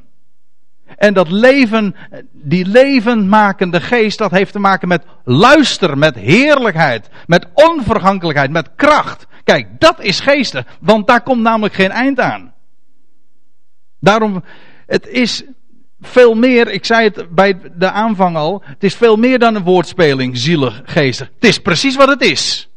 En dat leven, die levenmakende geest, dat heeft te maken met luister, met heerlijkheid, met onvergankelijkheid, met kracht. Kijk, dat is geesten, want daar komt namelijk geen eind aan. Daarom, het is veel meer, ik zei het bij de aanvang al, het is veel meer dan een woordspeling, zielig, geestig. Het is precies wat het is.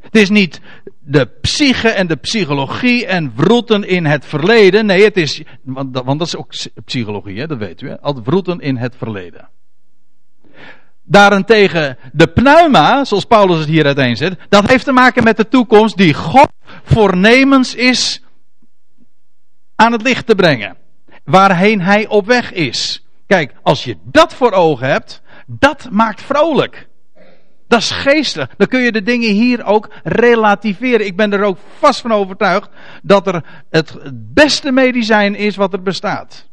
Het is niet de psyche en de psychologie en wroeten in het verleden. Nee, het is, want, want dat is ook psychologie, hè, dat weet u. Hè? Altijd wroeten in het verleden. Daarentegen de pneuma, zoals Paulus het hier uiteenzet, dat heeft te maken met de toekomst die God voornemens is aan het licht te brengen. Waarheen hij op weg is. Kijk, als je dat voor ogen hebt, dat maakt vrolijk. Dat is geestig. Dan kun je de dingen hier ook relativeren. Ik ben er ook vast van overtuigd dat er het beste medicijn is wat er bestaat.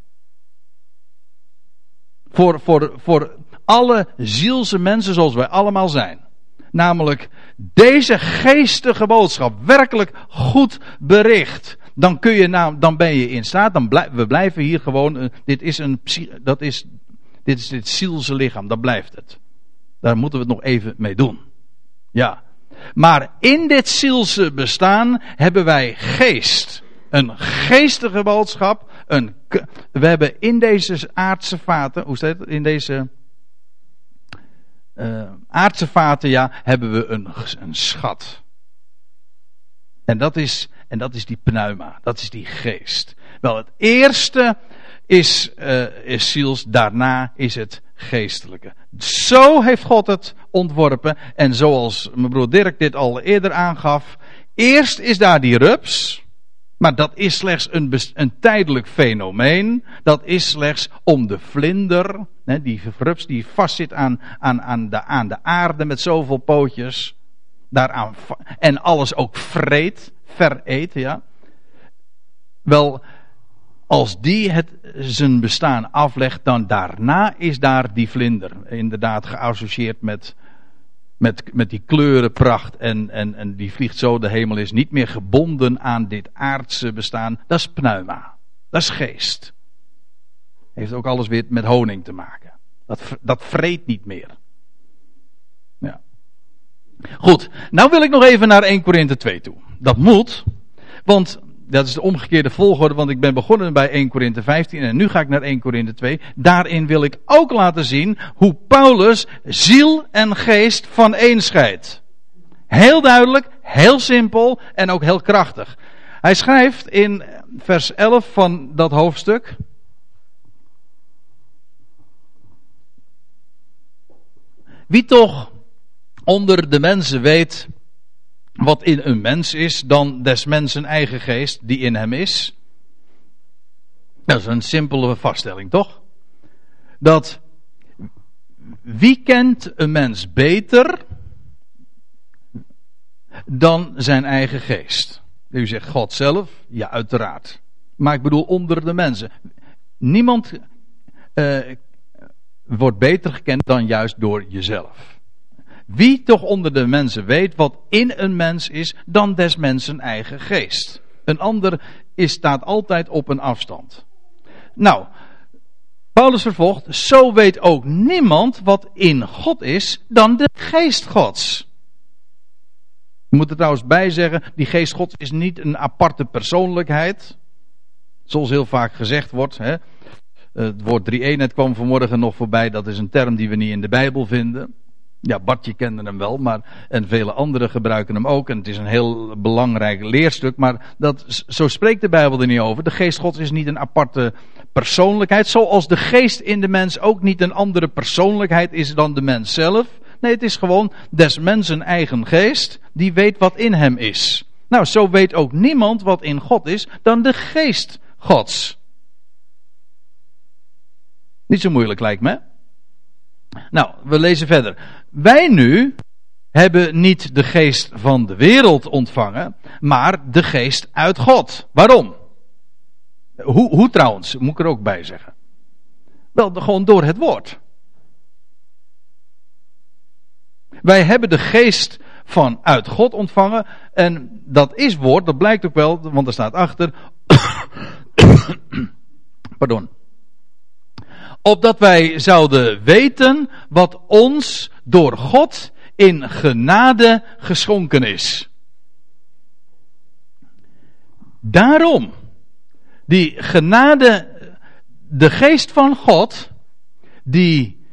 Voor, voor, voor alle zielse mensen zoals wij allemaal zijn. Namelijk deze geestige boodschap werkelijk goed bericht. Dan kun je nou, dan ben je in staat, dan blij, we blijven hier gewoon, uh, dit is een, dat is, dit is dit zielse lichaam, dat blijft het. Daar moeten we het nog even mee doen. Ja. Maar in dit zielse bestaan hebben wij geest. Een geestige boodschap. Een, we hebben in deze aardse vaten, hoe staat het? In deze uh, aardse ja, hebben we een, een schat. En dat, is, en dat is die pneuma, dat is die geest. Wel, het eerste is, uh, is ziels, daarna is het geestelijke. Zo heeft God het ontworpen. En zoals mijn broer Dirk dit al eerder aangaf. Eerst is daar die rups. Maar dat is slechts een, een tijdelijk fenomeen. Dat is slechts om de vlinder, hè, die rups die vastzit aan, aan, aan, de, aan de aarde met zoveel pootjes. Daaraan, en alles ook vreet, vereet, ja. Wel, als die het zijn bestaan aflegt, dan daarna is daar die vlinder. Inderdaad geassocieerd met, met, met die kleurenpracht en, en, en die vliegt zo de hemel is. Niet meer gebonden aan dit aardse bestaan. Dat is pneuma. Dat is geest. Heeft ook alles weer met honing te maken. Dat, dat vreet niet meer. Ja. Goed, nou wil ik nog even naar 1 Korinthe 2 toe. Dat moet, want dat is de omgekeerde volgorde, want ik ben begonnen bij 1 Korinthe 15 en nu ga ik naar 1 Korinthe 2. Daarin wil ik ook laten zien hoe Paulus ziel en geest van één scheidt. Heel duidelijk, heel simpel en ook heel krachtig. Hij schrijft in vers 11 van dat hoofdstuk. Wie toch onder de mensen weet wat in een mens is, dan des mensen eigen geest die in hem is. Dat is een simpele vaststelling, toch? Dat wie kent een mens beter dan zijn eigen geest? U zegt God zelf? Ja, uiteraard. Maar ik bedoel onder de mensen. Niemand uh, wordt beter gekend dan juist door jezelf. Wie toch onder de mensen weet wat in een mens is dan des mensen eigen geest. Een ander is, staat altijd op een afstand. Nou, Paulus vervolgt, zo weet ook niemand wat in God is dan de geest Gods. Je moet er trouwens bij zeggen, die geest Gods is niet een aparte persoonlijkheid. Zoals heel vaak gezegd wordt. Hè. Het woord drie eenheid kwam vanmorgen nog voorbij. Dat is een term die we niet in de Bijbel vinden. Ja, Bartje kende hem wel, maar, en vele anderen gebruiken hem ook. En het is een heel belangrijk leerstuk, maar dat, zo spreekt de Bijbel er niet over. De geest Gods is niet een aparte persoonlijkheid, zoals de geest in de mens ook niet een andere persoonlijkheid is dan de mens zelf. Nee, het is gewoon des mensen eigen geest, die weet wat in hem is. Nou, zo weet ook niemand wat in God is dan de geest Gods. Niet zo moeilijk lijkt me. Nou, we lezen verder. Wij nu hebben niet de geest van de wereld ontvangen, maar de geest uit God. Waarom? Hoe, hoe trouwens, moet ik er ook bij zeggen. Wel, gewoon door het woord. Wij hebben de geest van uit God ontvangen. En dat is woord, dat blijkt ook wel, want er staat achter. Pardon opdat wij zouden weten wat ons door God in genade geschonken is. Daarom, die genade, de geest van God, die,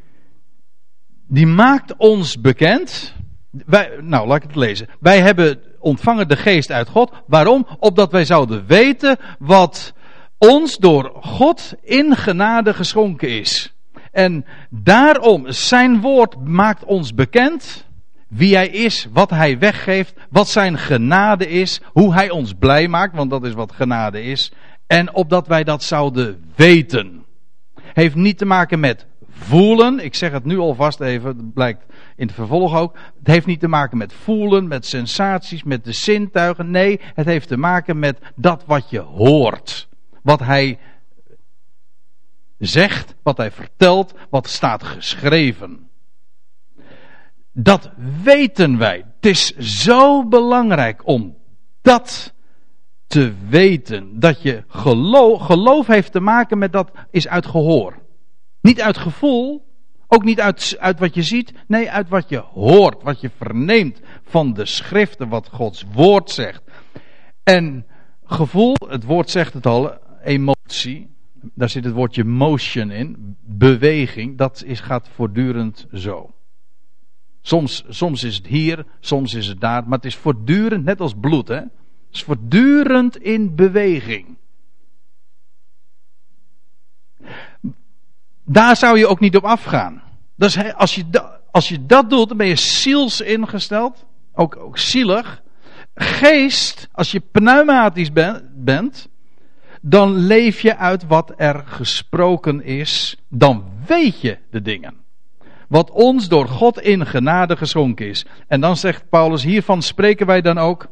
die maakt ons bekend. Wij, nou, laat ik het lezen. Wij hebben ontvangen de geest uit God. Waarom? Opdat wij zouden weten wat ons door God in genade geschonken is. En daarom, zijn woord maakt ons bekend wie hij is, wat hij weggeeft, wat zijn genade is, hoe hij ons blij maakt, want dat is wat genade is. En opdat wij dat zouden weten. Heeft niet te maken met voelen. Ik zeg het nu alvast even, dat blijkt in het vervolg ook. Het heeft niet te maken met voelen, met sensaties, met de zintuigen. Nee, het heeft te maken met dat wat je hoort wat hij zegt, wat hij vertelt, wat staat geschreven. Dat weten wij. Het is zo belangrijk om dat te weten. Dat je geloof, geloof heeft te maken met dat is uit gehoor. Niet uit gevoel, ook niet uit, uit wat je ziet, nee, uit wat je hoort, wat je verneemt van de schriften, wat Gods woord zegt. En gevoel, het woord zegt het al, emotie, daar zit het woordje motion in, beweging, dat is, gaat voortdurend zo. Soms, soms is het hier, soms is het daar, maar het is voortdurend, net als bloed, hè? Het is voortdurend in beweging. Daar zou je ook niet op afgaan. Dus als je, als je dat doet, dan ben je ziels ingesteld, ook, ook zielig. Geest, als je pneumatisch bent, dan leef je uit wat er gesproken is, dan weet je de dingen. Wat ons door God in genade geschonken is. En dan zegt Paulus, hiervan spreken wij dan ook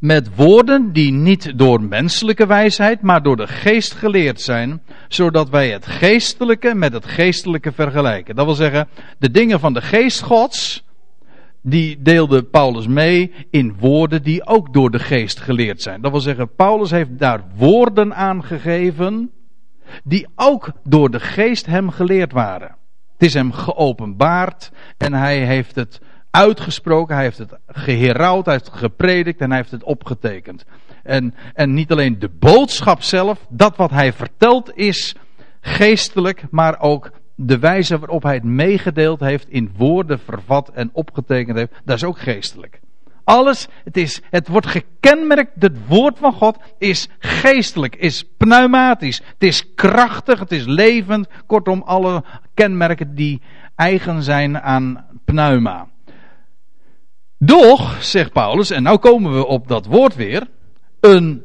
met woorden die niet door menselijke wijsheid, maar door de geest geleerd zijn, zodat wij het geestelijke met het geestelijke vergelijken. Dat wil zeggen, de dingen van de geest Gods, die deelde Paulus mee in woorden die ook door de geest geleerd zijn. Dat wil zeggen, Paulus heeft daar woorden aangegeven die ook door de geest hem geleerd waren. Het is hem geopenbaard en hij heeft het uitgesproken, hij heeft het geherouwd, hij heeft het gepredikt en hij heeft het opgetekend. En, en niet alleen de boodschap zelf, dat wat hij vertelt is geestelijk, maar ook de wijze waarop hij het meegedeeld heeft, in woorden vervat en opgetekend heeft, dat is ook geestelijk. Alles, het, is, het wordt gekenmerkt, het woord van God is geestelijk, is pneumatisch, het is krachtig, het is levend. Kortom, alle kenmerken die eigen zijn aan pneuma. Doch, zegt Paulus, en nou komen we op dat woord weer, een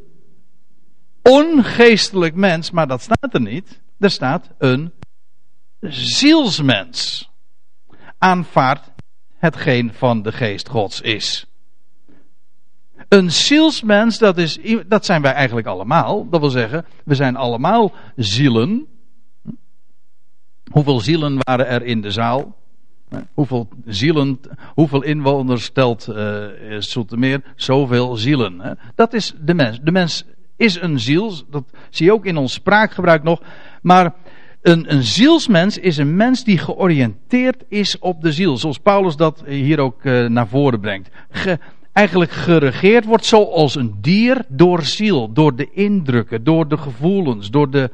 ongeestelijk mens, maar dat staat er niet. Er staat een zielsmens aanvaardt hetgeen van de geest Gods is. Een zielsmens, dat, is, dat zijn wij eigenlijk allemaal. Dat wil zeggen, we zijn allemaal zielen. Hoeveel zielen waren er in de zaal? Hoeveel zielen, hoeveel inwoners stelt uh, Soetermeer? Zoveel zielen. Dat is de mens. De mens is een ziel. Dat zie je ook in ons spraakgebruik nog. Maar een, een zielsmens is een mens die georiënteerd is op de ziel. Zoals Paulus dat hier ook uh, naar voren brengt. Ge, eigenlijk geregeerd wordt zoals een dier door ziel. Door de indrukken, door de gevoelens, door de.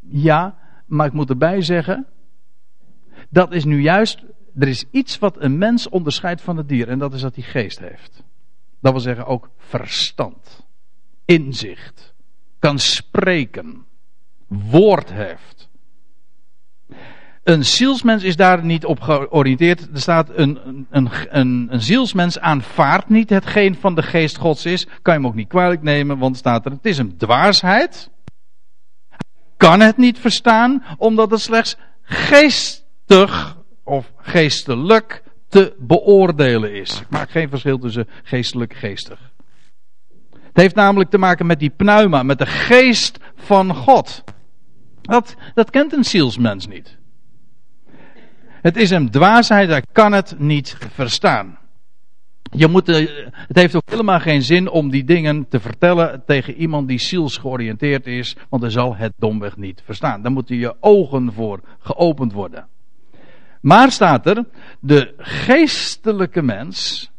Ja, maar ik moet erbij zeggen. dat is nu juist, er is iets wat een mens onderscheidt van het dier en dat is dat hij geest heeft. Dat wil zeggen ook verstand, inzicht, kan spreken, woord heeft. Een zielsmens is daar niet op georiënteerd. Er staat een, een, een, een zielsmens aanvaardt niet hetgeen van de geest gods is. Kan je hem ook niet kwalijk nemen, want staat er, het is een dwaasheid. Kan het niet verstaan, omdat het slechts geestig of geestelijk te beoordelen is. Ik maak geen verschil tussen geestelijk en geestig. Het heeft namelijk te maken met die pneuma, met de geest van God. Dat, dat kent een zielsmens niet. Het is een dwaasheid, hij kan het niet verstaan. Je moet, eh, het heeft ook helemaal geen zin om die dingen te vertellen tegen iemand die zielsgeoriënteerd is, want hij zal het domweg niet verstaan. Daar moeten je ogen voor geopend worden. Maar staat er, de geestelijke mens,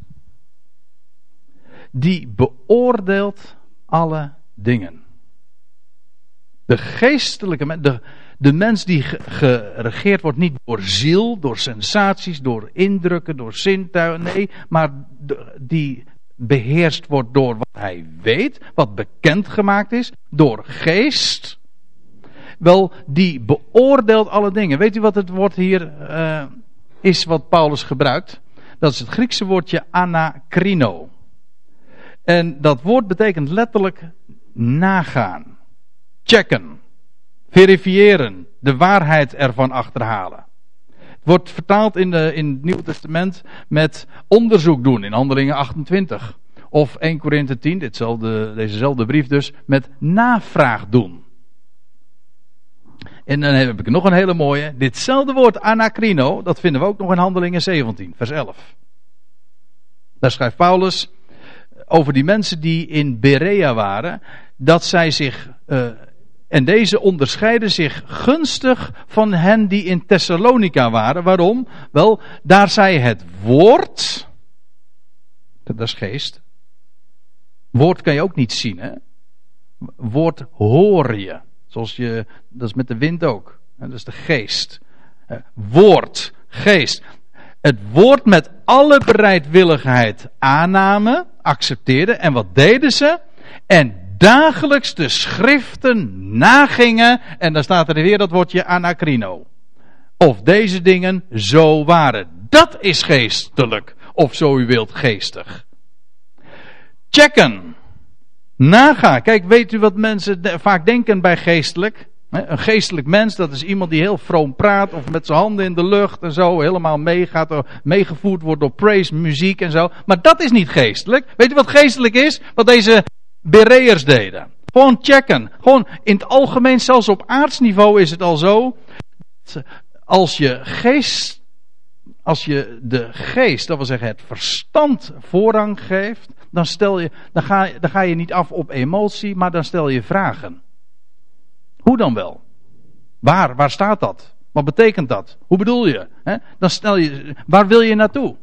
die beoordeelt alle dingen. De geestelijke de, de mens die geregeerd wordt niet door ziel, door sensaties, door indrukken, door zintuigen, nee, maar die beheerst wordt door wat hij weet, wat bekendgemaakt is, door geest. Wel, die beoordeelt alle dingen. Weet u wat het woord hier uh, is wat Paulus gebruikt? Dat is het Griekse woordje anakrino. En dat woord betekent letterlijk nagaan, checken verifiëren, de waarheid ervan achterhalen. Het wordt vertaald in, de, in het Nieuwe Testament met onderzoek doen in Handelingen 28. Of 1 Korinthe 10, ditzelfde, dezezelfde brief dus, met navraag doen. En dan heb ik nog een hele mooie. Ditzelfde woord anakrino, dat vinden we ook nog in Handelingen 17, vers 11. Daar schrijft Paulus over die mensen die in Berea waren, dat zij zich uh, en deze onderscheiden zich gunstig van hen die in Thessalonica waren. Waarom? Wel, daar zij het woord, dat is geest. Woord kan je ook niet zien, hè? Woord hoor je. Zoals je, dat is met de wind ook. Dat is de geest. Woord, geest. Het woord met alle bereidwilligheid aannamen, accepteerden. En wat deden ze? En dagelijks de schriften nagingen. En dan staat er weer dat woordje anacrino. Of deze dingen zo waren. Dat is geestelijk. Of zo u wilt geestig. Checken. Nagaan. Kijk, weet u wat mensen vaak denken bij geestelijk? Een geestelijk mens, dat is iemand die heel vroom praat of met zijn handen in de lucht en zo helemaal meegaat, meegevoerd wordt door praise, muziek en zo. Maar dat is niet geestelijk. Weet u wat geestelijk is? Wat deze Bereërs deden. Gewoon checken. Gewoon in het algemeen, zelfs op aardsniveau is het al zo. Als je geest, als je de geest, dat wil zeggen het verstand voorrang geeft, dan, stel je, dan, ga, dan ga je niet af op emotie, maar dan stel je vragen. Hoe dan wel? Waar? Waar staat dat? Wat betekent dat? Hoe bedoel je? Dan stel je, waar wil je naartoe?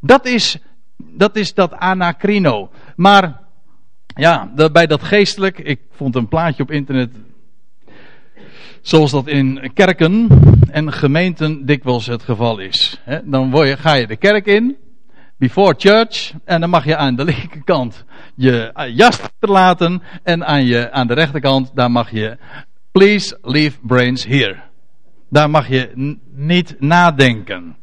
Dat is, dat is dat anacrino. Maar ja, bij dat geestelijk, ik vond een plaatje op internet. Zoals dat in kerken en gemeenten dikwijls het geval is. dan ga je de kerk in, before church, en dan mag je aan de linkerkant je eh, jas verlaten. En aan, je, aan de rechterkant, daar mag je, please leave brains here. Daar mag je niet nadenken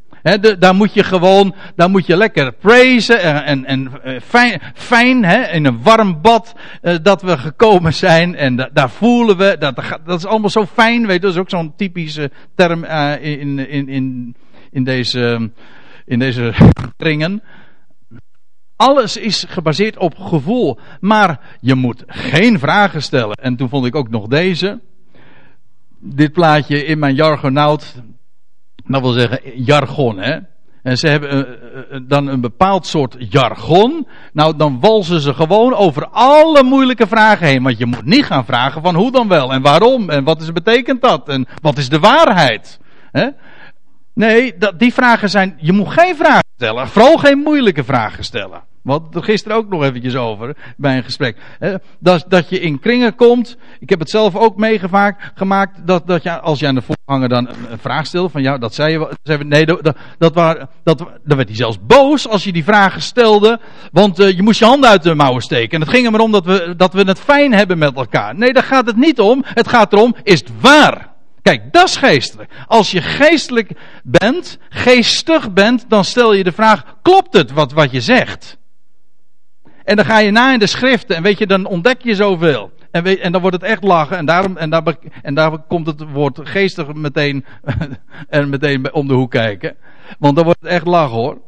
daar moet je gewoon, daar moet je lekker praisen en, en, en eh, fijn, fijn in een warm bad uh, dat we gekomen zijn. En daar voelen we, dat, dat is allemaal zo fijn, weet je, dat is ook zo'n typische term uh, in, in, in, in deze, in deze kringen. Alles is gebaseerd op gevoel, maar je moet geen vragen stellen. En toen vond ik ook nog deze. Dit plaatje in mijn jargonaut, dat wil zeggen jargon, hè. En ze hebben dan een bepaald soort jargon. Nou, dan walsen ze gewoon over alle moeilijke vragen heen. Want je moet niet gaan vragen van hoe dan wel en waarom en wat is, betekent dat en wat is de waarheid. Nee, dat, die vragen zijn. Je moet geen vragen stellen. Vooral geen moeilijke vragen stellen. We hadden er gisteren ook nog eventjes over bij een gesprek. Dat, dat je in kringen komt. Ik heb het zelf ook meegemaakt. Gemaakt dat, dat je, als je aan de voorganger dan een, vraag stelde. Van ja, dat zei je. Nee, dat, dat, waar, dat, dan werd hij zelfs boos als je die vragen stelde. Want uh, je moest je handen uit de mouwen steken. En het ging er maar om dat we, dat we het fijn hebben met elkaar. Nee, daar gaat het niet om. Het gaat erom, is het waar? Kijk, dat is geestelijk. Als je geestelijk bent, geestig bent, dan stel je de vraag: klopt het wat, wat je zegt? En dan ga je na in de schriften en weet je, dan ontdek je zoveel. En, en dan wordt het echt lachen. En, daarom, en, daar, en daar komt het woord geestig meteen, en meteen om de hoek kijken. Want dan wordt het echt lachen hoor.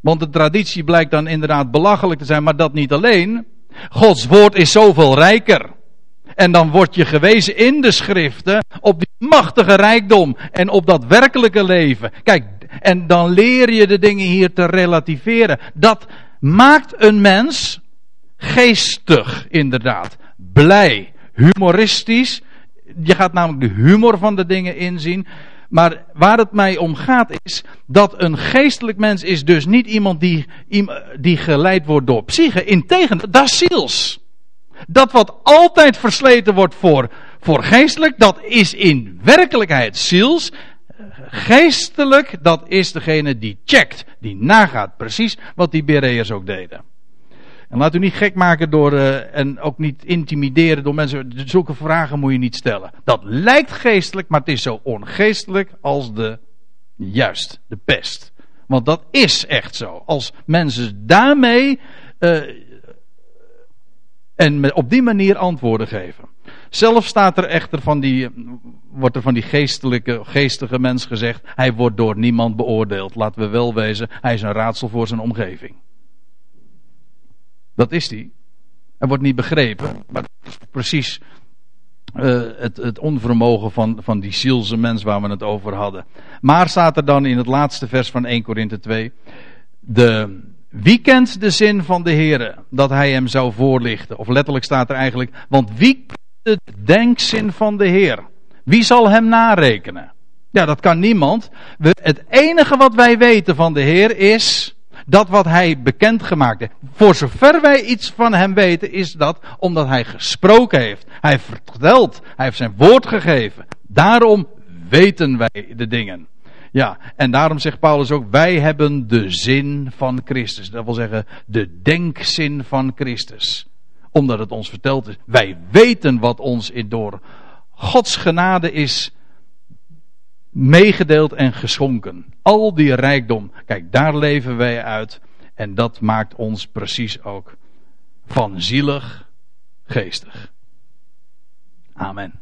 Want de traditie blijkt dan inderdaad belachelijk te zijn, maar dat niet alleen. Gods woord is zoveel rijker. En dan word je gewezen in de schriften op die machtige rijkdom en op dat werkelijke leven. Kijk, en dan leer je de dingen hier te relativeren. Dat maakt een mens geestig, inderdaad. Blij, humoristisch. Je gaat namelijk de humor van de dingen inzien. Maar waar het mij om gaat is dat een geestelijk mens is dus niet iemand die, die geleid wordt door psyche. Integendeel, dat is ziels. Dat wat altijd versleten wordt voor, voor geestelijk, dat is in werkelijkheid ziels. Geestelijk, dat is degene die checkt, die nagaat precies wat die Bereërs ook deden. En laat u niet gek maken door, uh, en ook niet intimideren door mensen. Zulke vragen moet je niet stellen. Dat lijkt geestelijk, maar het is zo ongeestelijk als de, juist, de pest. Want dat is echt zo. Als mensen daarmee, uh, en op die manier antwoorden geven. Zelf staat er echter van die, wordt er van die geestelijke, geestige mens gezegd, hij wordt door niemand beoordeeld. Laten we wel wezen, hij is een raadsel voor zijn omgeving. Dat is hij. Hij wordt niet begrepen, maar precies uh, het, het, onvermogen van, van die zielse mens waar we het over hadden. Maar staat er dan in het laatste vers van 1 Korinthe 2, de, wie kent de zin van de Heer dat hij hem zou voorlichten? Of letterlijk staat er eigenlijk, want wie de denkzin van de Heer? Wie zal hem narekenen? Ja, dat kan niemand. het enige wat wij weten van de Heer is dat wat hij bekendgemaakt heeft. Voor zover wij iets van hem weten, is dat omdat hij gesproken heeft. Hij heeft verteld, hij heeft zijn woord gegeven. Daarom weten wij de dingen. Ja, en daarom zegt Paulus ook, wij hebben de zin van Christus. Dat wil zeggen, de denkzin van Christus. Omdat het ons verteld is. Wij weten wat ons door Gods genade is meegedeeld en geschonken. Al die rijkdom. Kijk, daar leven wij uit. En dat maakt ons precies ook van zielig geestig. Amen.